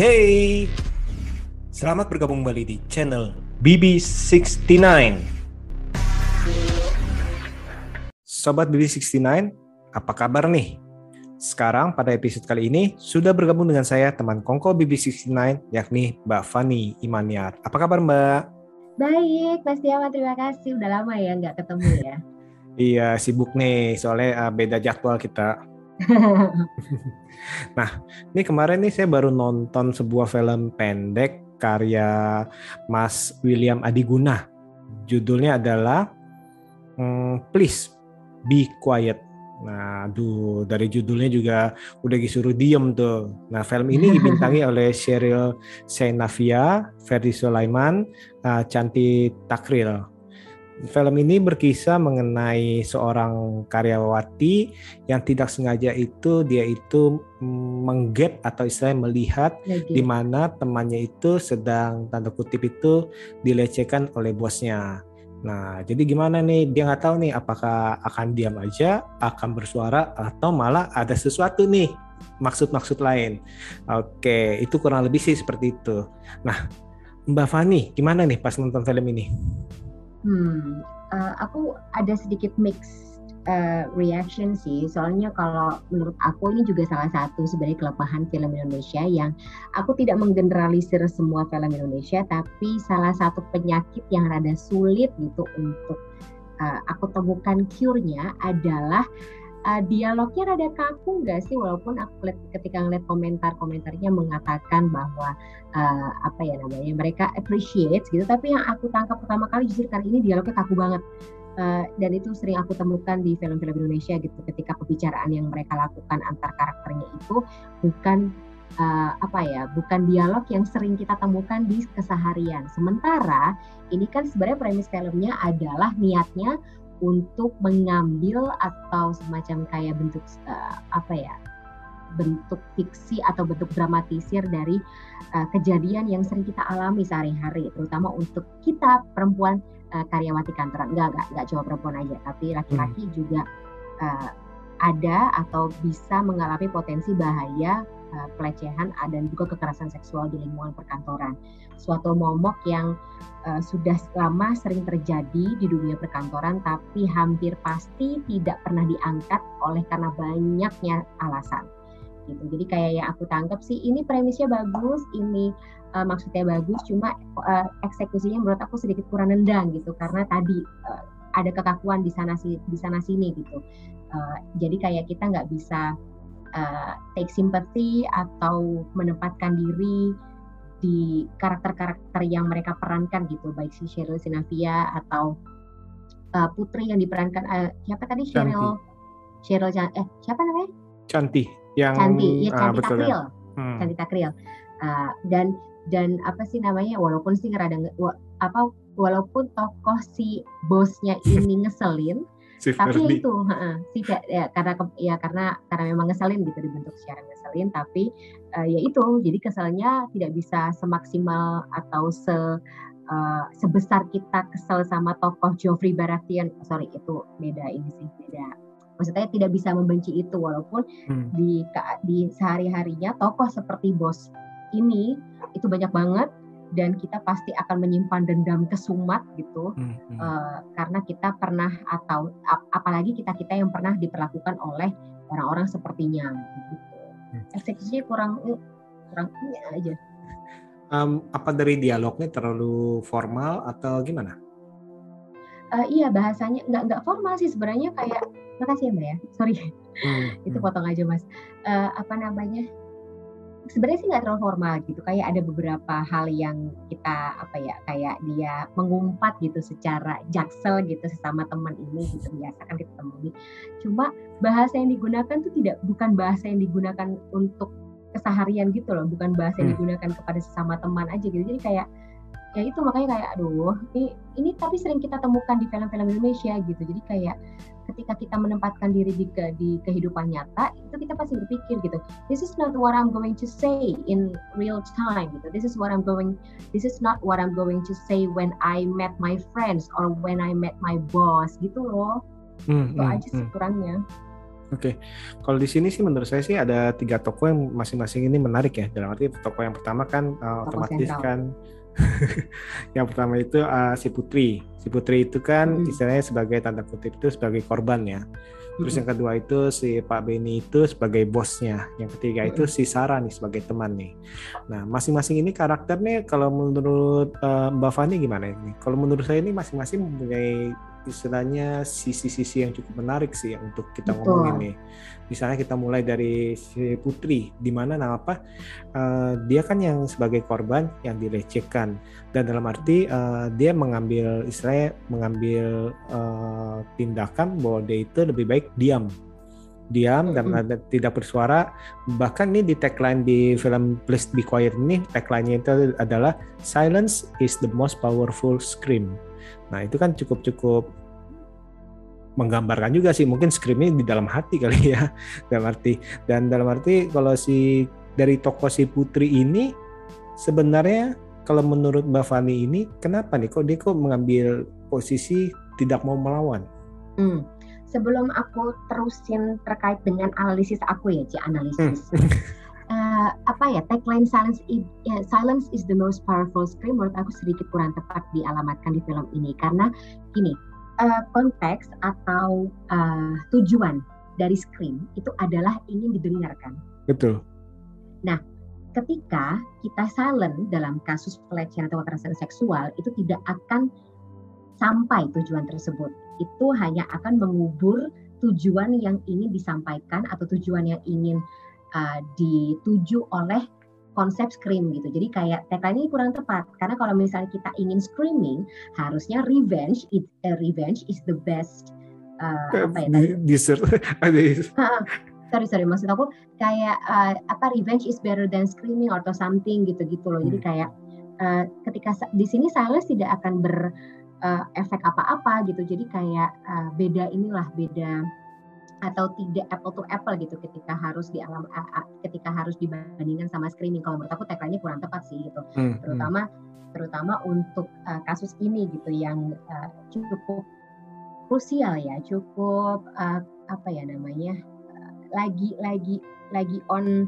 Hey. Selamat bergabung kembali di channel BB69. Sobat BB69, apa kabar nih? Sekarang pada episode kali ini sudah bergabung dengan saya teman Kongko BB69 yakni Mbak Fani Imaniar. Apa kabar Mbak? Baik, Mas Tiawan terima kasih. Udah lama ya nggak ketemu ya. iya, sibuk nih soalnya uh, beda jadwal kita. nah, ini kemarin nih saya baru nonton sebuah film pendek karya Mas William Adiguna. Judulnya adalah hmm, Please Be Quiet. Nah, aduh, dari judulnya juga udah disuruh diem tuh. Nah, film ini dibintangi oleh Sheryl Senavia, Ferdi Sulaiman, uh, Canti Takril. Film ini berkisah mengenai seorang karyawati yang tidak sengaja itu dia itu menggap atau istilahnya melihat di mana temannya itu sedang tanda kutip itu dilecehkan oleh bosnya. Nah, jadi gimana nih? Dia nggak tahu nih apakah akan diam aja, akan bersuara, atau malah ada sesuatu nih maksud-maksud lain. Oke, itu kurang lebih sih seperti itu. Nah, Mbak Fani, gimana nih pas nonton film ini? Hmm, uh, aku ada sedikit mix uh, reaction sih. Soalnya kalau menurut aku ini juga salah satu sebenarnya kelemahan film Indonesia yang aku tidak menggeneralisir semua film Indonesia, tapi salah satu penyakit yang rada sulit gitu untuk uh, aku temukan cure-nya adalah uh, dialognya rada kaku nggak sih? Walaupun aku ketika ngeliat komentar-komentarnya mengatakan bahwa uh, apa ya namanya mereka appreciate gitu. Tapi yang aku tangkap pertama kali justru kali ini dialognya kaku banget. Uh, dan itu sering aku temukan di film-film Indonesia gitu. Ketika pembicaraan yang mereka lakukan antar karakternya itu bukan uh, apa ya bukan dialog yang sering kita temukan di keseharian. Sementara ini kan sebenarnya premis filmnya adalah niatnya untuk mengambil atau semacam kayak bentuk uh, apa ya bentuk fiksi atau bentuk dramatisir dari uh, kejadian yang sering kita alami sehari-hari, terutama untuk kita perempuan uh, karyawati kantoran. Enggak, enggak, enggak cuma perempuan aja, tapi laki-laki hmm. juga uh, ada atau bisa mengalami potensi bahaya uh, pelecehan dan juga kekerasan seksual di lingkungan perkantoran. Suatu momok yang uh, sudah lama sering terjadi di dunia perkantoran, tapi hampir pasti tidak pernah diangkat oleh karena banyaknya alasan. Gitu. Jadi kayak yang aku tangkap sih, ini premisnya bagus, ini uh, maksudnya bagus, cuma uh, eksekusinya menurut aku sedikit kurang nendang gitu, karena tadi uh, ada kekakuan di sana di sana sini gitu. Uh, jadi kayak kita nggak bisa uh, take sympathy atau menempatkan diri di karakter-karakter yang mereka perankan gitu baik si Cheryl Sinavia atau uh, Putri yang diperankan uh, siapa tadi? Cheryl? Cheryl eh siapa namanya? Canti yang Canti ya Canti ah, Takril hmm. Canti Takril uh, dan dan apa sih namanya walaupun sih ngerada apa walaupun tokoh si bosnya ini ngeselin si tapi Ferdi. itu uh, sih ya karena ya karena karena memang ngeselin gitu dibentuk secara ngeselin tapi uh, ya itu jadi keselnya tidak bisa semaksimal atau se uh, sebesar kita kesel sama tokoh Geoffrey Baratheon sorry itu beda ini sih beda maksudnya tidak bisa membenci itu walaupun hmm. di di sehari harinya tokoh seperti bos ini itu banyak banget dan kita pasti akan menyimpan dendam kesumat gitu hmm, hmm. Uh, karena kita pernah atau ap apalagi kita kita yang pernah diperlakukan oleh orang-orang sepertinya gitu. Hmm. eksekusinya kurang eh, kurang ini aja. Um, apa dari dialognya terlalu formal atau gimana? Uh, iya bahasanya nggak nggak formal sih sebenarnya kayak makasih ya mbak ya. Sorry. Hmm, itu hmm. potong aja mas. Uh, apa namanya sebenarnya sih nggak terlalu formal gitu. Kayak ada beberapa hal yang kita apa ya kayak dia mengumpat gitu secara jaksel gitu sesama teman ini gitu biasa kan kita temui. Cuma bahasa yang digunakan tuh tidak bukan bahasa yang digunakan untuk keseharian gitu loh. Bukan bahasa yang hmm. digunakan kepada sesama teman aja gitu. Jadi kayak ya itu makanya kayak aduh ini ini tapi sering kita temukan di film-film Indonesia gitu jadi kayak ketika kita menempatkan diri di, ke, di kehidupan nyata itu kita pasti berpikir gitu this is not what I'm going to say in real time gitu this is what I'm going this is not what I'm going to say when I met my friends or when I met my boss gitu loh hmm, itu hmm, aja sih hmm. kurangnya Oke, okay. kalau di sini sih menurut saya sih ada tiga toko yang masing-masing ini menarik ya. Dalam arti toko yang pertama kan uh, otomatis sentral. kan yang pertama itu uh, si Putri. Si Putri itu kan hmm. istilahnya sebagai tanda kutip itu sebagai korban ya. Terus yang kedua itu si Pak Beni itu sebagai bosnya. Yang ketiga itu si Sarah nih sebagai teman nih. Nah, masing-masing ini karakternya kalau menurut uh, Mbak Fani gimana ini? Kalau menurut saya ini masing-masing mempunyai istilahnya sisi-sisi yang cukup menarik sih untuk kita Betul. ngomongin nih. Misalnya kita mulai dari si Putri, di mana nah apa? Uh, dia kan yang sebagai korban yang dilecehkan. Dan dalam arti uh, dia mengambil istilahnya mengambil uh, tindakan bahwa dia itu lebih baik diam. Diam dan ada, tidak bersuara. Bahkan ini di tagline di film Please Be Quiet ini tagline-nya itu adalah silence is the most powerful scream Nah itu kan cukup-cukup menggambarkan juga sih mungkin skripnya di dalam hati kali ya dalam arti dan dalam arti kalau si dari toko si Putri ini sebenarnya kalau menurut Mbak Fani ini kenapa nih kok dia kok mengambil posisi tidak mau melawan? Hmm. Sebelum aku terusin terkait dengan analisis aku ya, Ci analisis. Hmm. uh, apa ya tagline silence is, ya, silence is the most powerful scream menurut aku sedikit kurang tepat dialamatkan di film ini karena gini uh, konteks atau uh, tujuan dari scream itu adalah ingin didengarkan. Betul. Nah, ketika kita silent dalam kasus pelecehan atau kekerasan seksual itu tidak akan sampai tujuan tersebut. Itu hanya akan mengubur tujuan yang ingin disampaikan atau tujuan yang ingin uh, dituju oleh konsep scream gitu. Jadi kayak tagline ini kurang tepat karena kalau misalnya kita ingin screaming harusnya revenge it, uh, revenge is the best uh, apa ya tadi? Dessert. sorry sorry maksud aku kayak uh, apa revenge is better than screaming atau something gitu-gitu loh. Jadi hmm. kayak uh, ketika di sini silence tidak akan ber uh, efek apa-apa gitu. Jadi kayak uh, beda inilah beda atau tidak apple to apple gitu ketika harus di alam ketika harus dibandingkan sama screening kalau menurut aku tagline kurang tepat sih gitu hmm. terutama hmm. terutama untuk uh, kasus ini gitu yang uh, cukup krusial ya cukup uh, apa ya namanya uh, lagi lagi lagi on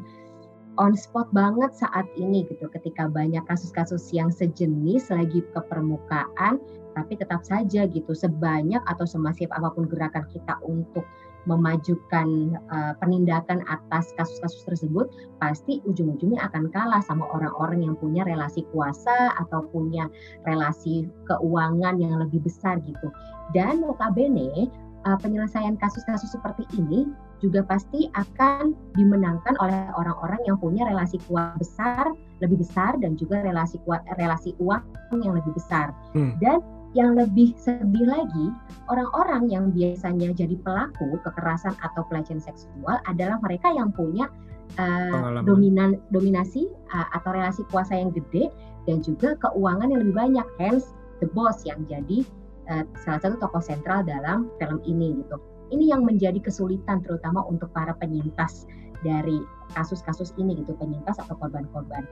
on spot banget saat ini gitu ketika banyak kasus-kasus yang sejenis lagi ke permukaan tapi tetap saja gitu sebanyak atau semasif apa pun gerakan kita untuk memajukan uh, penindakan atas kasus-kasus tersebut pasti ujung-ujungnya akan kalah sama orang-orang yang punya relasi kuasa atau punya relasi keuangan yang lebih besar gitu. Dan notabene uh, penyelesaian kasus-kasus seperti ini juga pasti akan dimenangkan oleh orang-orang yang punya relasi kuat besar, lebih besar dan juga relasi kuat relasi uang yang lebih besar. Hmm. Dan yang lebih sedih lagi, orang-orang yang biasanya jadi pelaku kekerasan atau pelecehan seksual adalah mereka yang punya uh, dominan dominasi uh, atau relasi kuasa yang gede dan juga keuangan yang lebih banyak. Hence, the boss yang jadi uh, salah satu tokoh sentral dalam film ini gitu. Ini yang menjadi kesulitan terutama untuk para penyintas dari kasus-kasus ini gitu, penyintas atau korban-korban.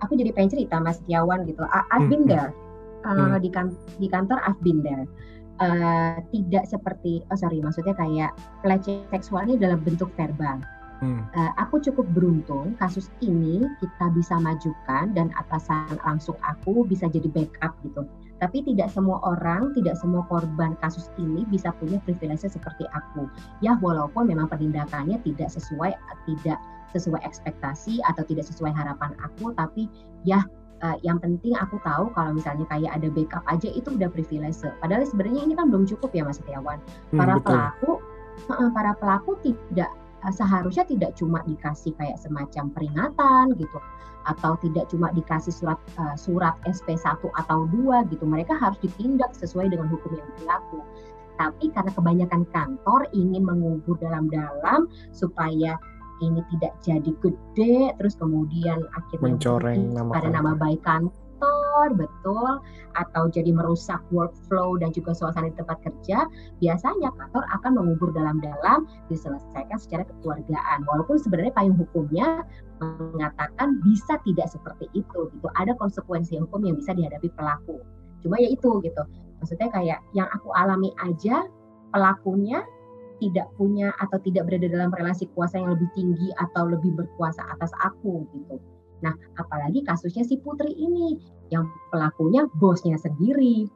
Aku jadi pengen cerita Mas Setiawan gitu. I've been hmm, hmm. There uh, hmm. di, kan di kantor I've been there. Uh, tidak seperti, oh sorry, maksudnya kayak pelecehan seksualnya dalam bentuk verbal. Hmm. Uh, aku cukup beruntung kasus ini kita bisa majukan dan atasan langsung aku bisa jadi backup gitu. Tapi tidak semua orang, tidak semua korban kasus ini bisa punya privilege seperti aku. Ya walaupun memang penindakannya tidak sesuai, tidak sesuai ekspektasi atau tidak sesuai harapan aku, tapi ya uh, yang penting aku tahu kalau misalnya kayak ada backup aja itu udah privilege. Padahal sebenarnya ini kan belum cukup ya Mas Setiawan. Hmm, para hmm, pelaku uh, para pelaku tidak uh, seharusnya tidak cuma dikasih kayak semacam peringatan gitu atau tidak cuma dikasih surat uh, surat SP 1 atau 2 gitu. Mereka harus ditindak sesuai dengan hukum yang berlaku. Tapi karena kebanyakan kantor ingin mengubur dalam-dalam supaya ini tidak jadi gede terus kemudian akhirnya mencoreng nama pada nama baik kantor betul atau jadi merusak workflow dan juga suasana di tempat kerja biasanya kantor akan mengubur dalam-dalam diselesaikan secara kekeluargaan. Walaupun sebenarnya payung hukumnya mengatakan bisa tidak seperti itu gitu. Ada konsekuensi hukum yang bisa dihadapi pelaku. Cuma ya itu gitu. Maksudnya kayak yang aku alami aja pelakunya tidak punya atau tidak berada dalam relasi kuasa yang lebih tinggi atau lebih berkuasa atas aku gitu. Nah, apalagi kasusnya si Putri ini yang pelakunya bosnya sendiri.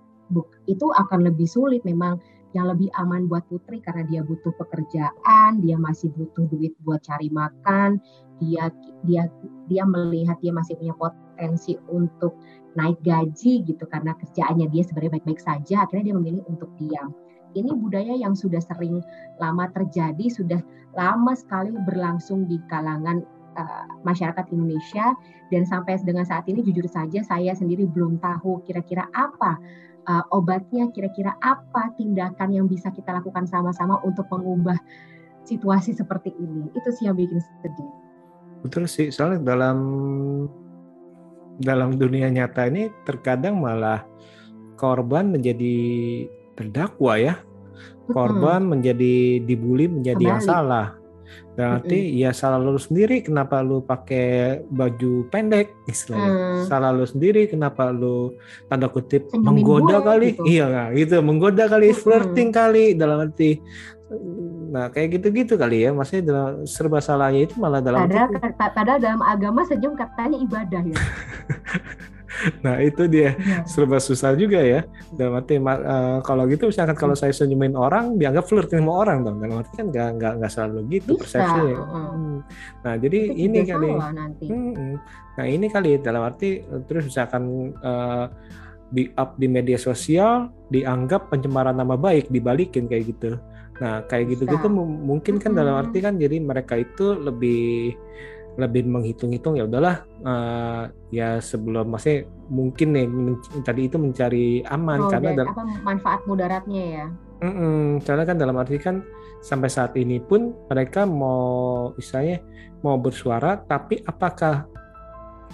Itu akan lebih sulit memang yang lebih aman buat Putri karena dia butuh pekerjaan, dia masih butuh duit buat cari makan, dia dia dia melihat dia masih punya potensi untuk naik gaji gitu karena kerjaannya dia sebenarnya baik-baik saja, akhirnya dia memilih untuk diam. Ini budaya yang sudah sering lama terjadi, sudah lama sekali berlangsung di kalangan uh, masyarakat Indonesia dan sampai dengan saat ini jujur saja saya sendiri belum tahu kira-kira apa uh, obatnya, kira-kira apa tindakan yang bisa kita lakukan sama-sama untuk mengubah situasi seperti ini. Itu sih yang bikin sedih. Betul sih, soalnya dalam dalam dunia nyata ini terkadang malah korban menjadi terdakwa ya. Korban hmm. menjadi dibully menjadi Kembali. yang salah. Berarti mm -hmm. ya salah lu sendiri kenapa lu pakai baju pendek istilahnya. Hmm. Salah lu sendiri kenapa lu tanda kutip Senyumin menggoda gue, kali. Gitu. Iya nah, gitu, menggoda kali, mm -hmm. flirting kali dalam arti Nah, kayak gitu-gitu kali ya. Maksudnya dalam serba salahnya itu malah dalam padahal, padahal dalam agama senyum katanya ibadah ya. nah itu dia. Ya. serba susah juga ya. Dalam arti uh, kalau gitu misalkan kalau saya senyumin orang dianggap flirting sama orang dong. Dalam arti kan nggak nggak nggak selalu gitu persepsi hmm. nah jadi itu ini kali. nanti. Hmm, nah ini kali dalam arti terus misalkan uh, di up di media sosial dianggap pencemaran nama baik dibalikin kayak gitu. Nah kayak gitu gitu mungkin kan hmm. dalam arti kan jadi mereka itu lebih lebih menghitung-hitung ya udahlah uh, ya sebelum masih mungkin nih tadi itu mencari aman oh, karena dan, apa manfaat mudaratnya ya. Mm -mm, karena kan dalam arti kan sampai saat ini pun mereka mau misalnya mau bersuara tapi apakah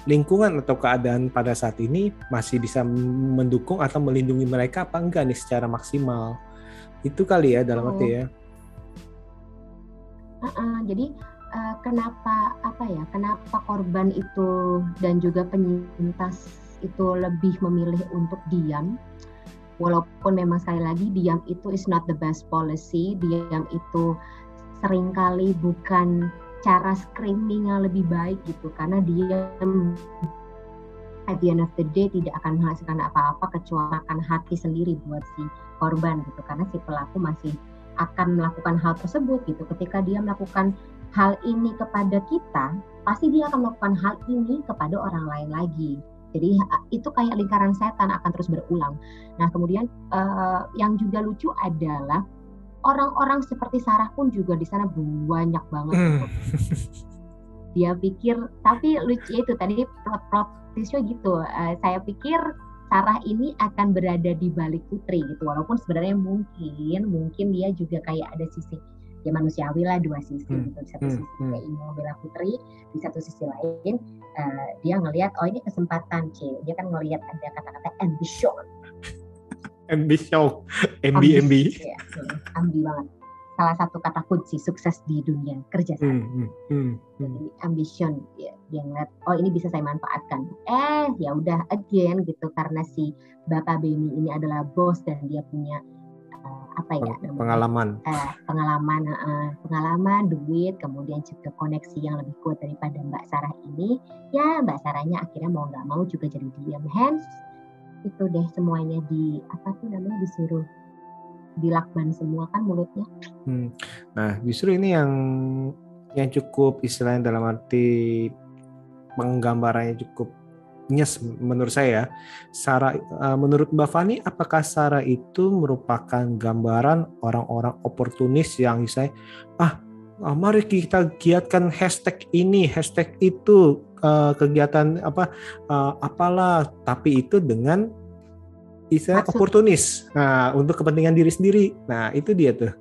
lingkungan atau keadaan pada saat ini masih bisa mendukung atau melindungi mereka apa enggak nih secara maksimal itu kali ya dalam oh. arti ya. Uh -uh, jadi uh, kenapa apa ya kenapa korban itu dan juga penyintas itu lebih memilih untuk diam? Walaupun memang sekali lagi diam itu is not the best policy. Diam itu sering kali bukan cara screaming yang lebih baik gitu karena diam at the end of the day tidak akan menghasilkan apa-apa kecuali akan hati sendiri buat si korban gitu. Karena si pelaku masih akan melakukan hal tersebut gitu. Ketika dia melakukan hal ini kepada kita, pasti dia akan melakukan hal ini kepada orang lain lagi. Jadi itu kayak lingkaran setan akan terus berulang. Nah kemudian uh, yang juga lucu adalah orang-orang seperti Sarah pun juga di sana banyak banget. Hmm. Dia pikir, tapi lucu itu tadi plot-plot gitu. Uh, saya pikir Sarah ini akan berada di balik Putri gitu. Walaupun sebenarnya mungkin, mungkin dia juga kayak ada sisi ya manusiawi lah dua sisi hmm. gitu. Di satu hmm. sisi hmm. dia ingin membela putri di satu sisi lain uh, dia ngelihat oh ini kesempatan c dia kan ngelihat ada kata-kata ambition. Ambition. MB MB ya, ambi banget. Salah satu kata kunci sukses di dunia kerja sama hmm, hmm, hmm. jadi ambition ya, dia ngeliat oh ini bisa saya manfaatkan. Eh ya udah again gitu. Karena si bapak Beni ini adalah bos dan dia punya apa ya namanya, pengalaman. Uh, pengalaman uh, pengalaman duit kemudian juga koneksi yang lebih kuat daripada Mbak Sarah ini. Ya Mbak Sarahnya akhirnya mau nggak mau juga jadi diam. Hands itu deh semuanya di apa tuh namanya disuruh dilakban semua kan mulutnya. Hmm. nah justru ini yang yang cukup istilahnya dalam arti penggambarannya cukup nyes menurut saya. Sarah, uh, menurut Mbak Fani, apakah Sarah itu merupakan gambaran orang-orang oportunis yang saya ah uh, mari kita giatkan hashtag ini, hashtag itu uh, kegiatan apa uh, apalah, tapi itu dengan istilah oportunis. Nah, untuk kepentingan diri sendiri. Nah, itu dia tuh.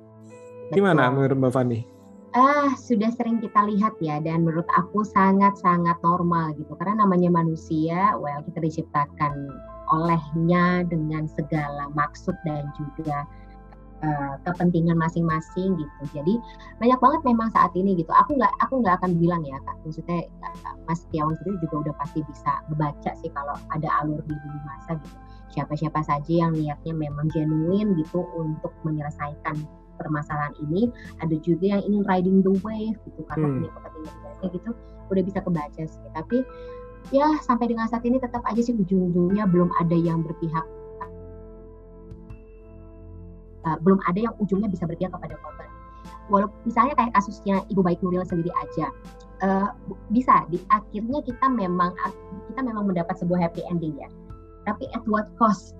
Gimana menurut Mbak Fani? Ah sudah sering kita lihat ya dan menurut aku sangat-sangat normal gitu. Karena namanya manusia well kita diciptakan olehnya dengan segala maksud dan juga uh, kepentingan masing-masing gitu. Jadi banyak banget memang saat ini gitu. Aku nggak aku nggak akan bilang ya kak. Maksudnya uh, Mas Tiawan sendiri juga udah pasti bisa membaca sih kalau ada alur di dunia masa gitu. Siapa-siapa saja yang niatnya memang genuine gitu untuk menyelesaikan permasalahan ini ada juga yang ingin riding the wave gitu karena hmm. punya kepentingan kayak gitu udah bisa kebaca sih. Tapi ya sampai dengan saat ini tetap aja sih ujung-ujungnya belum ada yang berpihak uh, belum ada yang ujungnya bisa berpihak kepada korban. Walaupun misalnya kayak kasusnya Ibu Baik Nuril sendiri aja uh, bisa di akhirnya kita memang kita memang mendapat sebuah happy ending ya. Tapi at what cost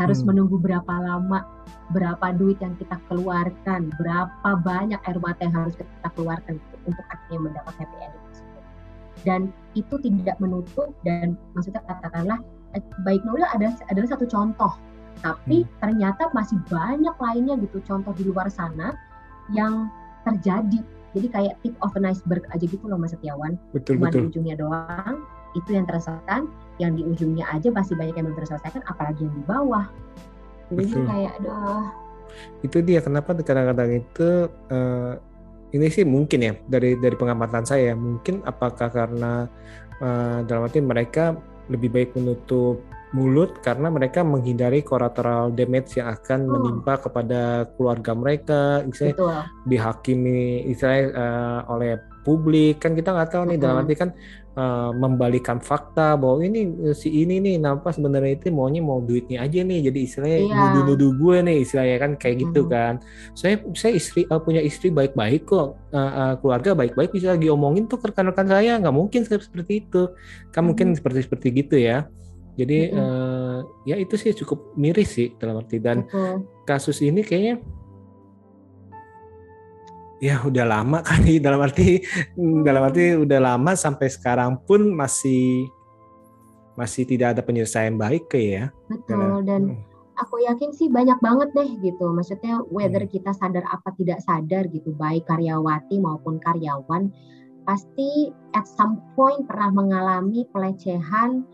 harus hmm. menunggu berapa lama berapa duit yang kita keluarkan berapa banyak air mata yang harus kita keluarkan untuk akhirnya mendapat happy ending tersebut dan itu tidak menutup dan maksudnya katakanlah eh, baik Nuril ada adalah satu contoh tapi hmm. ternyata masih banyak lainnya gitu contoh di luar sana yang terjadi jadi kayak tip of an iceberg aja gitu loh Mas Setiawan. Betul, Cuma betul. di ujungnya doang, itu yang terselesaikan, yang di ujungnya aja pasti banyak yang belum terselesaikan, apalagi yang di bawah. Jadi betul. kayak aduh. Itu dia kenapa kadang-kadang itu uh, ini sih mungkin ya dari dari pengamatan saya mungkin apakah karena uh, dalam arti mereka lebih baik menutup mulut karena mereka menghindari collateral damage yang akan hmm. menimpa kepada keluarga mereka, misalnya Betul. dihakimi, misalnya uh, oleh publik kan kita nggak tahu nih hmm. dalam arti kan uh, membalikan fakta bahwa ini si ini nih nampak sebenarnya itu maunya mau duitnya aja nih jadi istilahnya iya. nuduh-nuduh gue nih istilahnya kan kayak gitu hmm. kan saya saya istri uh, punya istri baik-baik kok uh, uh, keluarga baik-baik bisa lagi omongin tuh rekan-rekan saya nggak mungkin seperti itu kan hmm. mungkin seperti seperti gitu ya jadi mm -hmm. uh, ya itu sih cukup miris sih dalam arti dan Betul. kasus ini kayaknya ya udah lama kali dalam arti hmm. dalam arti udah lama sampai sekarang pun masih masih tidak ada penyelesaian baik kayak ya. Betul dan hmm. aku yakin sih banyak banget deh gitu. Maksudnya whether hmm. kita sadar apa tidak sadar gitu baik karyawati maupun karyawan pasti at some point pernah mengalami pelecehan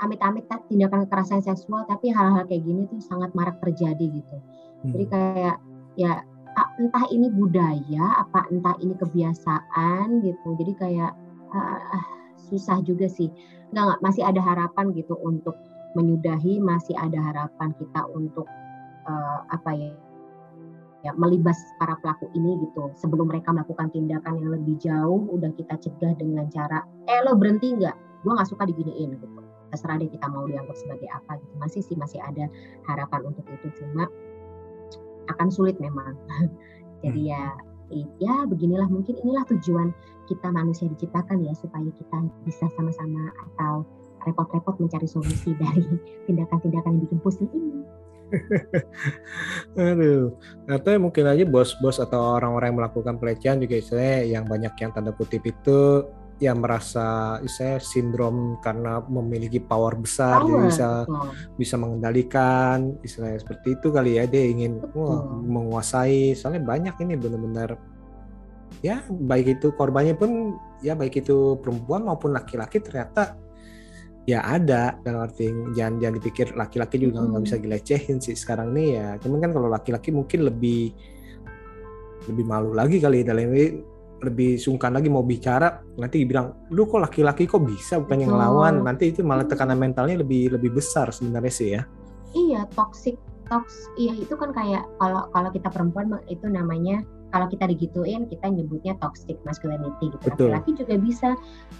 amit-amit tindakan kekerasan seksual tapi hal-hal kayak gini tuh sangat marak terjadi gitu hmm. jadi kayak ya entah ini budaya apa entah ini kebiasaan gitu. Jadi kayak uh, susah juga sih. Nggak, nggak masih ada harapan gitu untuk menyudahi masih ada harapan kita untuk uh, apa ya ya melibas para pelaku ini gitu. Sebelum mereka melakukan tindakan yang lebih jauh udah kita cegah dengan cara eh lo berhenti nggak gue nggak suka diginiin gitu. Terserah deh kita mau dianggap sebagai apa gitu. Masih sih masih ada harapan untuk itu. Cuma akan sulit memang. Jadi ya ya beginilah mungkin inilah tujuan kita manusia diciptakan ya supaya kita bisa sama-sama atau repot-repot mencari solusi dari tindakan-tindakan yang bikin pusing ini. Aduh, atau mungkin aja bos-bos atau orang-orang yang melakukan pelecehan juga istilahnya yang banyak yang tanda kutip itu ya merasa saya sindrom karena memiliki power besar power. bisa oh. bisa mengendalikan istilahnya seperti itu kali ya dia ingin wah, menguasai soalnya banyak ini benar-benar ya baik itu korbannya pun ya baik itu perempuan maupun laki-laki ternyata ya ada dalam arti jangan jangan dipikir laki-laki juga nggak hmm. bisa dilecehin sih sekarang nih ya cuman kan kalau laki-laki mungkin lebih lebih malu lagi kali dalam ini lebih sungkan lagi mau bicara nanti bilang lu kok laki-laki kok bisa bukannya oh. ngelawan? Nanti itu malah tekanan mentalnya lebih lebih besar sebenarnya sih ya. Iya toxic toks iya itu kan kayak kalau kalau kita perempuan itu namanya kalau kita digituin kita nyebutnya toxic masculinity gitu. Laki-laki juga bisa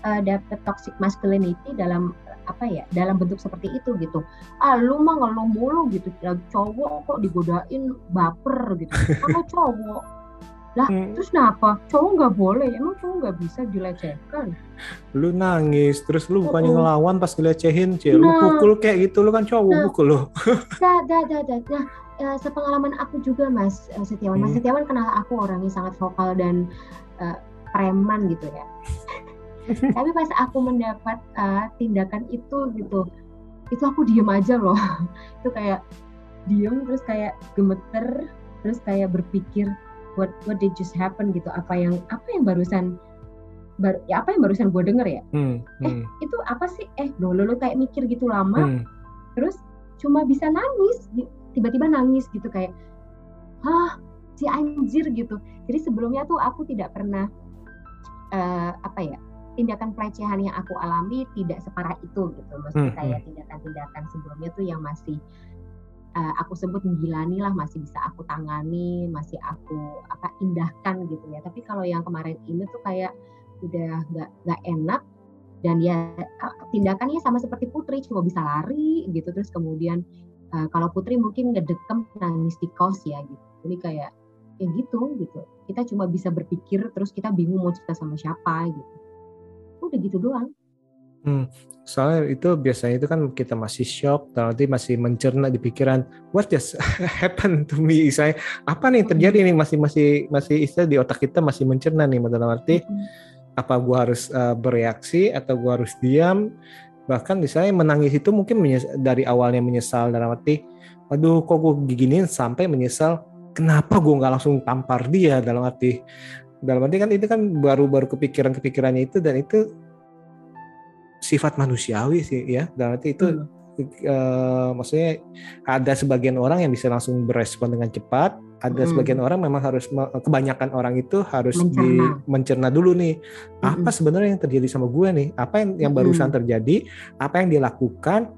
uh, dapet toxic masculinity dalam apa ya dalam bentuk seperti itu gitu. Ah lu mah ngeluh mulu gitu cowok kok digodain baper gitu. Sama cowok lah hmm. terus kenapa? Cowok nggak boleh emang cowok nggak bisa dilecehkan? Lu nangis terus lu bukannya oh, ngelawan pas dilecehin cie nah, lu pukul kayak gitu lu kan cowok nah, pukul lu. Dah dah dah dah nah ya, sepengalaman aku juga mas uh, Setiawan. Mas hmm. Setiawan kenal aku orangnya sangat vokal dan uh, preman gitu ya. Tapi pas aku mendapat uh, tindakan itu gitu itu aku diem aja loh. Itu kayak diem terus kayak gemeter terus kayak berpikir what what did just happen gitu apa yang apa yang barusan bar, ya apa yang barusan gue denger ya hmm, eh hmm. itu apa sih eh lo lo kayak mikir gitu lama hmm. terus cuma bisa nangis tiba-tiba nangis gitu kayak hah si anjir gitu jadi sebelumnya tuh aku tidak pernah uh, apa ya tindakan pelecehan yang aku alami tidak separah itu gitu maksudnya hmm, kayak hmm. tindakan-tindakan sebelumnya tuh yang masih uh, aku sebut menggilani lah masih bisa aku tangani masih aku apa indahkan gitu ya. Tapi kalau yang kemarin ini tuh kayak udah nggak nggak enak dan ya tindakannya sama seperti Putri cuma bisa lari gitu. Terus kemudian uh, kalau Putri mungkin ngedekem nangis di kos ya gitu. Ini kayak ya gitu gitu. Kita cuma bisa berpikir terus kita bingung mau cerita sama siapa gitu. Udah gitu doang Hmm, soalnya itu biasanya itu kan kita masih shock, nanti masih mencerna di pikiran, what just happened to me? Saya apa nih terjadi nih? Masih masih masih istilah di otak kita masih mencerna nih dalam arti apa gua harus uh, bereaksi atau gua harus diam? Bahkan misalnya menangis itu mungkin dari awalnya menyesal dalam arti, aduh kok gue giginin sampai menyesal, kenapa gue nggak langsung tampar dia? Dalam arti dalam arti kan itu kan baru-baru kepikiran-kepikirannya itu dan itu sifat manusiawi sih ya. Dan arti itu hmm. uh, maksudnya ada sebagian orang yang bisa langsung berespon dengan cepat, ada hmm. sebagian orang memang harus kebanyakan orang itu harus mencerna. di mencerna dulu nih hmm. apa sebenarnya yang terjadi sama gue nih, apa yang yang barusan hmm. terjadi, apa yang dilakukan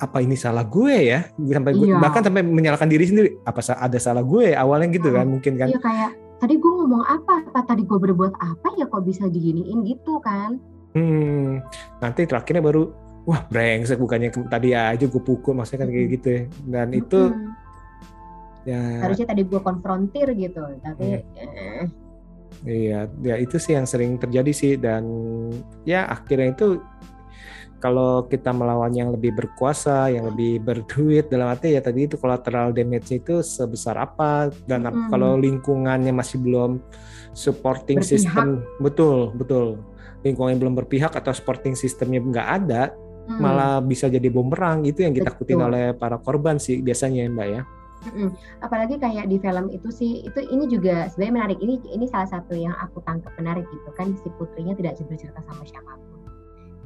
apa ini salah gue ya sampai gue, iya. bahkan sampai menyalahkan diri sendiri apa ada salah gue awalnya gitu kan mungkin kan iya kayak tadi gue ngomong apa apa tadi gue berbuat apa ya kok bisa diginiin gitu kan Hmm, nanti terakhirnya baru wah brengsek bukannya tadi aja gue pukul maksudnya kan kayak gitu ya. Dan itu hmm. ya harusnya tadi gue konfrontir gitu, tapi hmm. Iya, ya itu sih yang sering terjadi sih dan ya akhirnya itu kalau kita melawan yang lebih berkuasa, yang lebih berduit dalam arti ya tadi itu collateral damage itu sebesar apa dan hmm. kalau lingkungannya masih belum supporting Berpihak. system betul betul lingkungan belum berpihak atau supporting sistemnya nggak ada hmm. malah bisa jadi bumerang itu yang kita takutin oleh para korban sih biasanya mbak ya Mm-mm. Apalagi kayak di film itu sih, itu ini juga sebenarnya menarik. Ini ini salah satu yang aku tangkap menarik gitu kan si putrinya tidak bercerita sama siapa pun.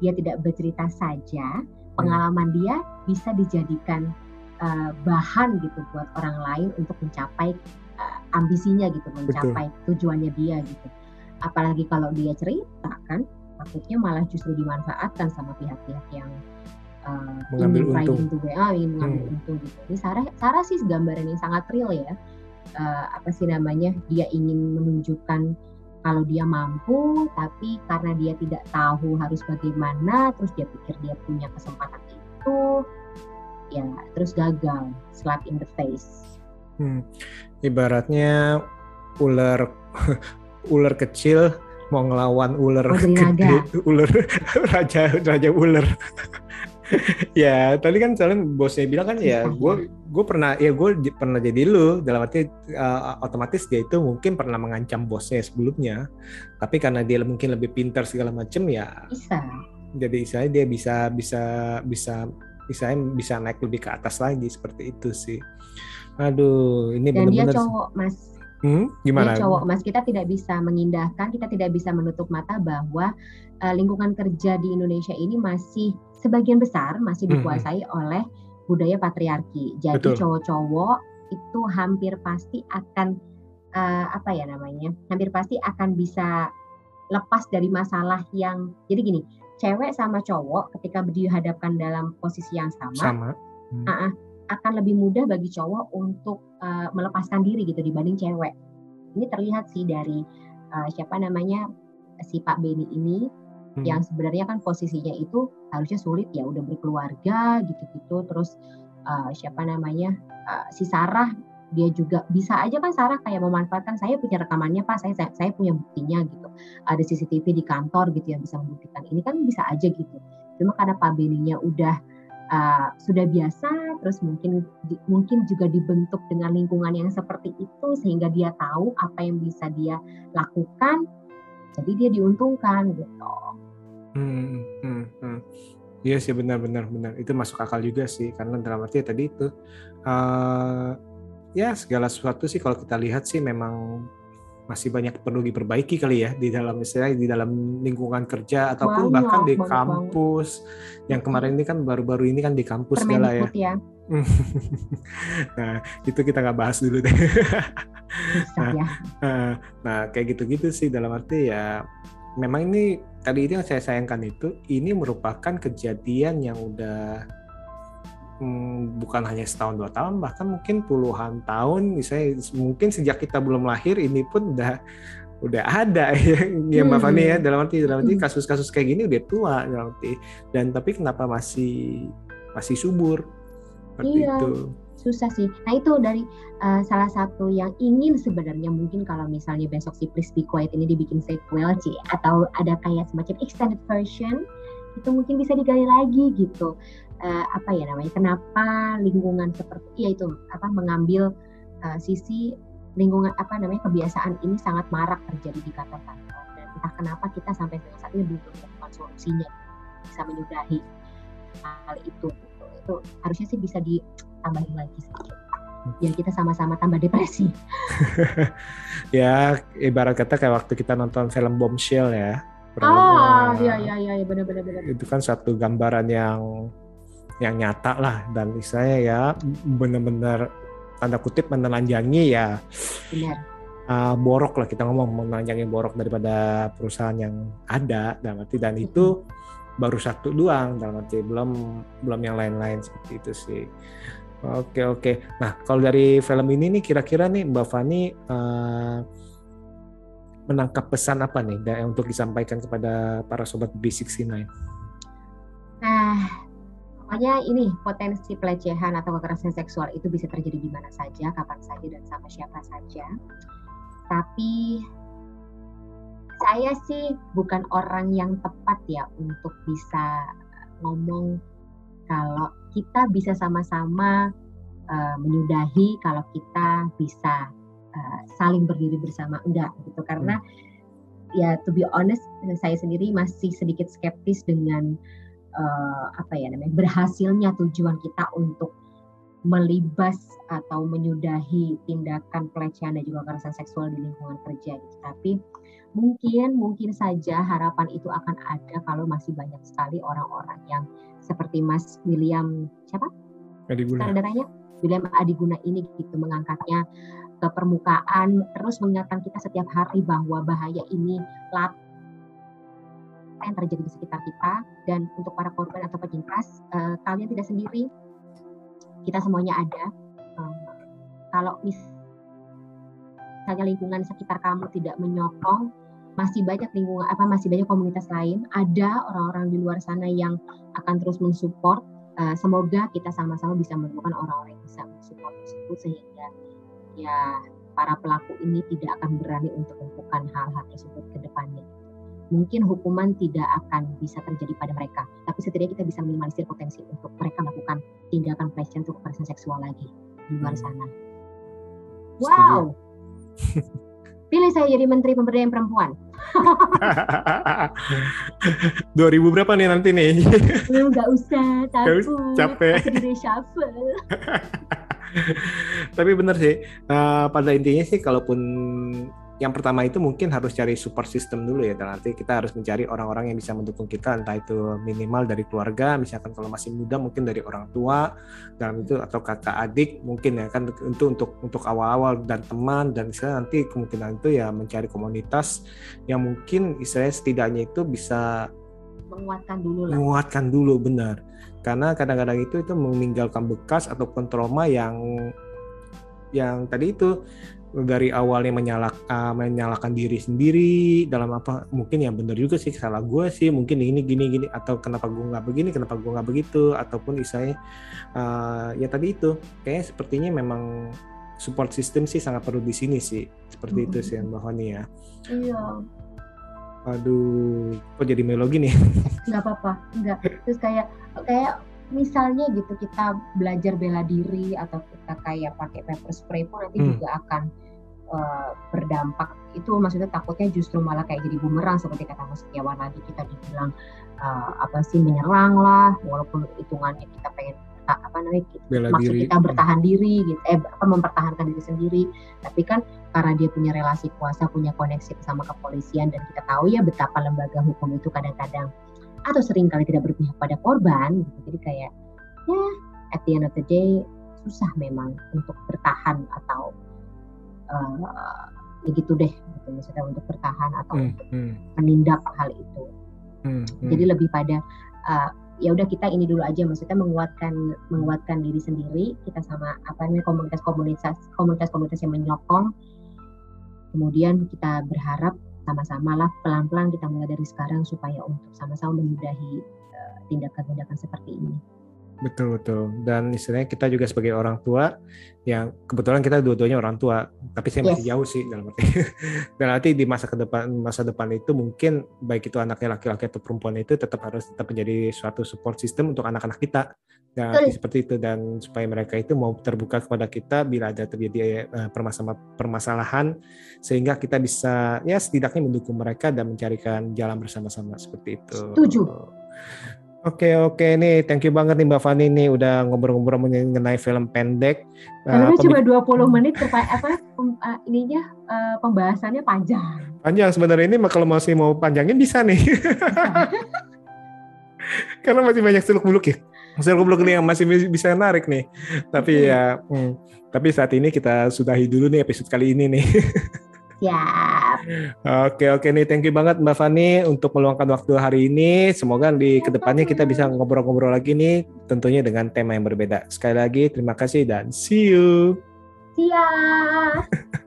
Dia tidak bercerita saja, pengalaman hmm. dia bisa dijadikan uh, bahan gitu buat orang lain untuk mencapai uh, ambisinya gitu, mencapai Betul. tujuannya dia gitu apalagi kalau dia cerita kan takutnya malah justru dimanfaatkan sama pihak-pihak yang uh, mengambil ingin untung. Into WA, ingin mengambil hmm. untung gitu. Ini Sarah, Sarah sih gambaran yang sangat real ya. Uh, apa sih namanya? Dia ingin menunjukkan kalau dia mampu, tapi karena dia tidak tahu harus bagaimana, terus dia pikir dia punya kesempatan itu, ya terus gagal, slap in the face. Hmm. Ibaratnya ular ular kecil mau ngelawan ular oh, gede, ular raja raja ular. ya tadi kan soalnya bosnya bilang kan ya gue gue pernah ya gue pernah jadi lu. Dalam arti uh, otomatis dia itu mungkin pernah mengancam bosnya sebelumnya. Tapi karena dia mungkin lebih pintar segala macem ya bisa. jadi saya dia bisa bisa bisa bisa bisa naik lebih ke atas lagi seperti itu sih. Aduh ini benar-benar dia cowok mas Hmm, gimana? Jadi cowok mas kita tidak bisa mengindahkan, kita tidak bisa menutup mata bahwa uh, lingkungan kerja di Indonesia ini masih sebagian besar masih hmm, hmm. dikuasai hmm. oleh budaya patriarki. Jadi cowok-cowok itu hampir pasti akan uh, apa ya namanya? Hampir pasti akan bisa lepas dari masalah yang jadi gini, cewek sama cowok ketika dihadapkan dalam posisi yang sama, sama. Hmm. Uh -uh, akan lebih mudah bagi cowok untuk uh, melepaskan diri gitu dibanding cewek. Ini terlihat sih dari uh, siapa namanya si Pak Beni ini hmm. yang sebenarnya kan posisinya itu harusnya sulit ya udah berkeluarga gitu-gitu. Terus uh, siapa namanya uh, si Sarah dia juga bisa aja kan Sarah kayak memanfaatkan saya punya rekamannya Pak. Saya, saya saya punya buktinya gitu. Ada CCTV di kantor gitu yang bisa membuktikan. Ini kan bisa aja gitu. Cuma karena Pak Beninya udah uh, sudah biasa, terus mungkin di, mungkin juga dibentuk dengan lingkungan yang seperti itu sehingga dia tahu apa yang bisa dia lakukan, jadi dia diuntungkan gitu. Hmm, hmm, hmm. Iya sih benar-benar benar itu masuk akal juga sih karena dalam arti tadi itu uh, ya segala sesuatu sih kalau kita lihat sih memang masih banyak perlu diperbaiki kali ya di dalam istilah di dalam lingkungan kerja ataupun banyak, bahkan di kampus banget. yang kemarin ini kan baru-baru ini kan di kampus segala ya. ya. nah itu kita nggak bahas dulu deh. nah, ya. nah, nah kayak gitu-gitu sih dalam arti ya memang ini tadi itu yang saya sayangkan itu ini merupakan kejadian yang udah hmm, bukan hanya setahun dua tahun bahkan mungkin puluhan tahun misalnya mungkin sejak kita belum lahir ini pun udah udah ada ya, ya Mbak Fani ya hmm. dalam arti dalam arti hmm. kasus-kasus kayak gini udah tua dalam arti dan tapi kenapa masih masih subur seperti iya. itu susah sih. Nah itu dari uh, salah satu yang ingin sebenarnya mungkin kalau misalnya besok si Please Be Quiet ini dibikin sequel sih atau ada kayak semacam extended version itu mungkin bisa digali lagi gitu. Uh, apa ya namanya? Kenapa lingkungan seperti ya itu apa mengambil uh, sisi lingkungan apa namanya kebiasaan ini sangat marak terjadi di kantor-kantor dan entah kenapa kita sampai saat ini belum menemukan solusinya bisa menyudahi hal itu itu harusnya sih bisa ditambahin lagi sedikit biar kita sama-sama tambah depresi ya ibarat kata kayak waktu kita nonton film Bombshell ya Ah, iya iya iya benar benar benar. Itu kan satu gambaran yang yang nyata lah dan istilahnya ya benar-benar tanda kutip menelanjangi ya Uh, borok lah kita ngomong menelanjangi borok daripada perusahaan yang ada dalam arti dan itu baru satu doang dalam arti belum belum yang lain-lain seperti itu sih. Oke oke. Nah kalau dari film ini nih kira-kira nih Mbak Fani uh, menangkap pesan apa nih untuk disampaikan kepada para sobat B69? Nah Pokoknya ini potensi pelecehan atau kekerasan seksual itu bisa terjadi di mana saja, kapan saja dan sama siapa saja. Tapi saya sih bukan orang yang tepat ya untuk bisa ngomong kalau kita bisa sama-sama uh, menyudahi kalau kita bisa uh, saling berdiri bersama enggak gitu karena hmm. ya to be honest saya sendiri masih sedikit skeptis dengan uh, apa ya namanya berhasilnya tujuan kita untuk melibas atau menyudahi tindakan pelecehan dan juga kekerasan seksual di lingkungan kerja gitu. Tapi mungkin mungkin saja harapan itu akan ada kalau masih banyak sekali orang-orang yang seperti Mas William siapa? Adiguna. Saudaranya William Adiguna ini gitu mengangkatnya ke permukaan terus mengingatkan kita setiap hari bahwa bahaya ini lat apa yang terjadi di sekitar kita dan untuk para korban atau penyintas uh, kalian tidak sendiri. Kita semuanya ada. Uh, kalau misalnya lingkungan sekitar kamu tidak menyokong masih banyak lingkungan apa masih banyak komunitas lain ada orang-orang di luar sana yang akan terus mensupport. Uh, semoga kita sama-sama bisa menemukan orang-orang yang bisa mensupport tersebut sehingga ya para pelaku ini tidak akan berani untuk melakukan hal-hal tersebut ke depannya mungkin hukuman tidak akan bisa terjadi pada mereka. Tapi setidaknya kita bisa minimalisir potensi untuk mereka melakukan tindakan pelecehan untuk kekerasan seksual lagi di luar hmm. sana. Wow. Pilih saya jadi Menteri Pemberdayaan Perempuan. 2000 berapa nih nanti nih? Enggak usah, takut. Capek. Tapi benar sih, uh, pada intinya sih kalaupun yang pertama itu mungkin harus cari support system dulu ya dan nanti kita harus mencari orang-orang yang bisa mendukung kita entah itu minimal dari keluarga misalkan kalau masih muda mungkin dari orang tua dalam itu atau kakak adik mungkin ya kan itu untuk untuk awal-awal dan teman dan misalnya nanti kemungkinan itu ya mencari komunitas yang mungkin istilahnya setidaknya itu bisa menguatkan dulu lah. menguatkan dulu benar karena kadang-kadang itu itu meninggalkan bekas ataupun trauma yang yang tadi itu dari awalnya menyalak, uh, menyalahkan diri sendiri dalam apa mungkin yang benar juga sih salah gue sih mungkin ini gini gini atau kenapa gue nggak begini kenapa gue nggak begitu ataupun misalnya uh, ya tadi itu. Kayaknya sepertinya memang support system sih sangat perlu di sini sih seperti hmm. itu sih Mbak Fani ya. Iya. Aduh kok jadi melogi nih nggak apa-apa nggak. Terus kayak kayak misalnya gitu kita belajar bela diri atau kita kayak pakai pepper spray pun nanti hmm. juga akan uh, berdampak itu maksudnya takutnya justru malah kayak jadi bumerang seperti kata Mas Setiawan lagi kita dibilang uh, apa sih menyerang lah walaupun hitungannya kita pengen apa namanya Bela maksud diri. kita bertahan diri gitu eh apa mempertahankan diri sendiri tapi kan karena dia punya relasi kuasa punya koneksi sama kepolisian dan kita tahu ya betapa lembaga hukum itu kadang-kadang atau sering kali tidak berpihak pada korban gitu. jadi kayak ya at the end of the day susah memang untuk bertahan atau uh, ya gitu deh gitu misalnya untuk bertahan atau hmm, untuk hmm. menindak hal itu hmm, hmm. jadi lebih pada uh, ya udah kita ini dulu aja maksudnya menguatkan menguatkan diri sendiri kita sama apa namanya komunitas-komunitas komunitas-komunitas yang menyokong kemudian kita berharap sama-sama lah pelan-pelan kita mulai dari sekarang supaya untuk sama-sama menyudahi eh, tindakan-tindakan seperti ini. Betul betul. Dan istilahnya kita juga sebagai orang tua yang kebetulan kita dua-duanya orang tua, tapi saya masih yes. jauh sih dalam arti. Dan nanti di masa ke depan masa depan itu mungkin baik itu anaknya laki-laki atau perempuan itu tetap harus tetap menjadi suatu support system untuk anak-anak kita. Dan seperti itu dan supaya mereka itu mau terbuka kepada kita bila ada terjadi uh, permasalahan sehingga kita bisa ya setidaknya mendukung mereka dan mencarikan jalan bersama-sama seperti itu. Setuju. Oke oke nih, thank you banget nih Mbak Fani nih udah ngobrol-ngobrol mengenai film pendek. Karena uh, cuma 20 menit apa uh, ininya uh, pembahasannya panjang. Panjang sebenarnya ini kalau masih mau panjangin bisa nih. Karena masih banyak seluk beluk ya. Seluk beluk nih yang masih bisa narik nih. Tapi ya, hmm, tapi saat ini kita sudahi dulu nih episode kali ini nih. Siap. Oke oke nih, thank you banget Mbak Fani untuk meluangkan waktu hari ini. Semoga di ke depannya kita bisa ngobrol-ngobrol lagi nih, tentunya dengan tema yang berbeda. Sekali lagi terima kasih dan see you. See ya.